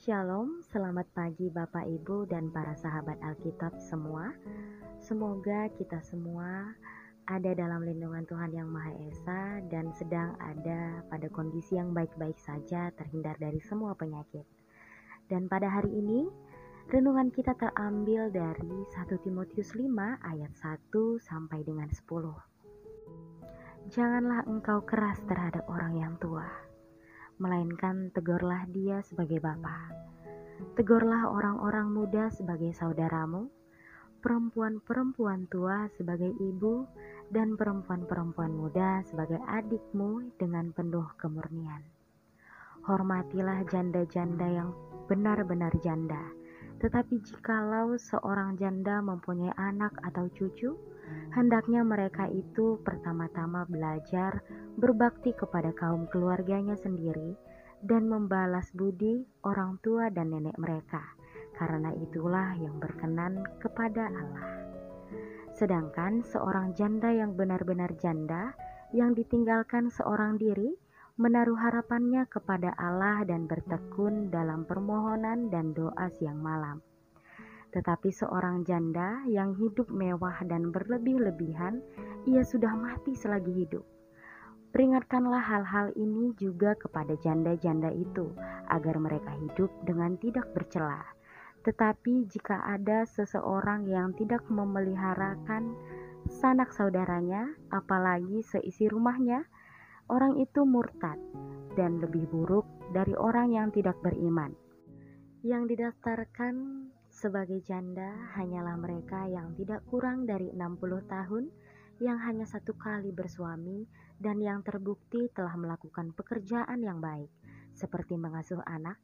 Shalom, selamat pagi Bapak Ibu dan para sahabat Alkitab semua. Semoga kita semua ada dalam lindungan Tuhan Yang Maha Esa dan sedang ada pada kondisi yang baik-baik saja terhindar dari semua penyakit. Dan pada hari ini, renungan kita terambil dari 1 Timotius 5 ayat 1 sampai dengan 10. Janganlah engkau keras terhadap orang yang tua melainkan tegurlah dia sebagai bapa. Tegurlah orang-orang muda sebagai saudaramu, perempuan-perempuan tua sebagai ibu, dan perempuan-perempuan muda sebagai adikmu dengan penuh kemurnian. Hormatilah janda-janda yang benar-benar janda, tetapi jikalau seorang janda mempunyai anak atau cucu, hendaknya mereka itu pertama-tama belajar berbakti kepada kaum keluarganya sendiri dan membalas budi orang tua dan nenek mereka, karena itulah yang berkenan kepada Allah. Sedangkan seorang janda yang benar-benar janda, yang ditinggalkan seorang diri, menaruh harapannya kepada Allah dan bertekun dalam permohonan dan doa siang malam tetapi seorang janda yang hidup mewah dan berlebih-lebihan, ia sudah mati selagi hidup. Peringatkanlah hal-hal ini juga kepada janda-janda itu, agar mereka hidup dengan tidak bercela. Tetapi jika ada seseorang yang tidak memeliharakan sanak saudaranya, apalagi seisi rumahnya, orang itu murtad dan lebih buruk dari orang yang tidak beriman. Yang didaftarkan sebagai janda hanyalah mereka yang tidak kurang dari 60 tahun yang hanya satu kali bersuami dan yang terbukti telah melakukan pekerjaan yang baik seperti mengasuh anak,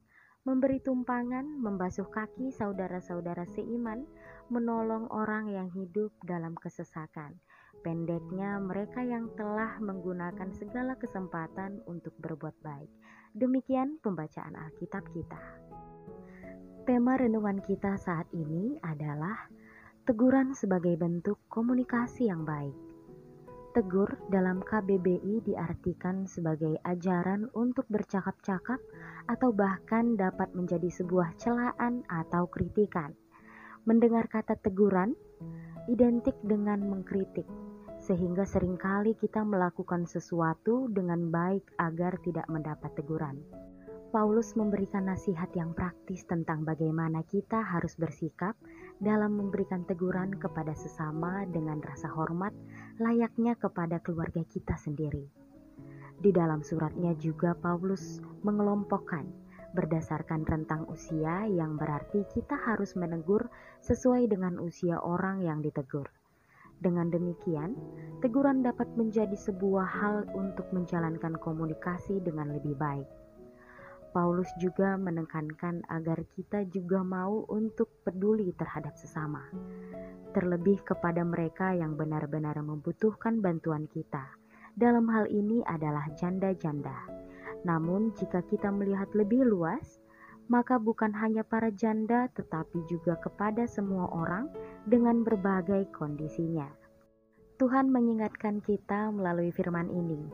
memberi tumpangan, membasuh kaki saudara-saudara seiman, menolong orang yang hidup dalam kesesakan. Pendeknya, mereka yang telah menggunakan segala kesempatan untuk berbuat baik. Demikian pembacaan Alkitab kita. Tema renungan kita saat ini adalah teguran sebagai bentuk komunikasi yang baik. Tegur dalam KBBI diartikan sebagai ajaran untuk bercakap-cakap atau bahkan dapat menjadi sebuah celaan atau kritikan. Mendengar kata teguran identik dengan mengkritik, sehingga sering kali kita melakukan sesuatu dengan baik agar tidak mendapat teguran. Paulus memberikan nasihat yang praktis tentang bagaimana kita harus bersikap dalam memberikan teguran kepada sesama dengan rasa hormat layaknya kepada keluarga kita sendiri. Di dalam suratnya juga Paulus mengelompokkan berdasarkan rentang usia yang berarti kita harus menegur sesuai dengan usia orang yang ditegur. Dengan demikian, teguran dapat menjadi sebuah hal untuk menjalankan komunikasi dengan lebih baik. Paulus juga menekankan agar kita juga mau untuk peduli terhadap sesama, terlebih kepada mereka yang benar-benar membutuhkan bantuan kita. Dalam hal ini adalah janda-janda. Namun, jika kita melihat lebih luas, maka bukan hanya para janda, tetapi juga kepada semua orang dengan berbagai kondisinya. Tuhan mengingatkan kita melalui firman ini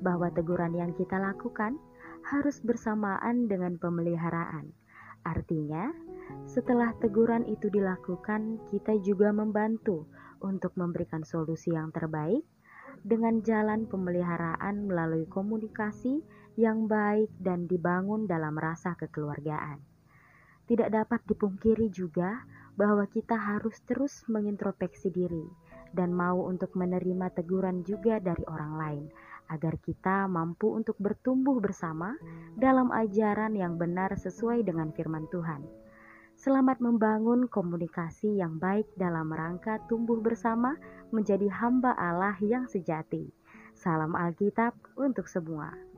bahwa teguran yang kita lakukan harus bersamaan dengan pemeliharaan. Artinya, setelah teguran itu dilakukan, kita juga membantu untuk memberikan solusi yang terbaik dengan jalan pemeliharaan melalui komunikasi yang baik dan dibangun dalam rasa kekeluargaan. Tidak dapat dipungkiri juga bahwa kita harus terus mengintrospeksi diri dan mau untuk menerima teguran juga dari orang lain agar kita mampu untuk bertumbuh bersama dalam ajaran yang benar sesuai dengan firman Tuhan. Selamat membangun komunikasi yang baik dalam rangka tumbuh bersama menjadi hamba Allah yang sejati. Salam Alkitab untuk semua.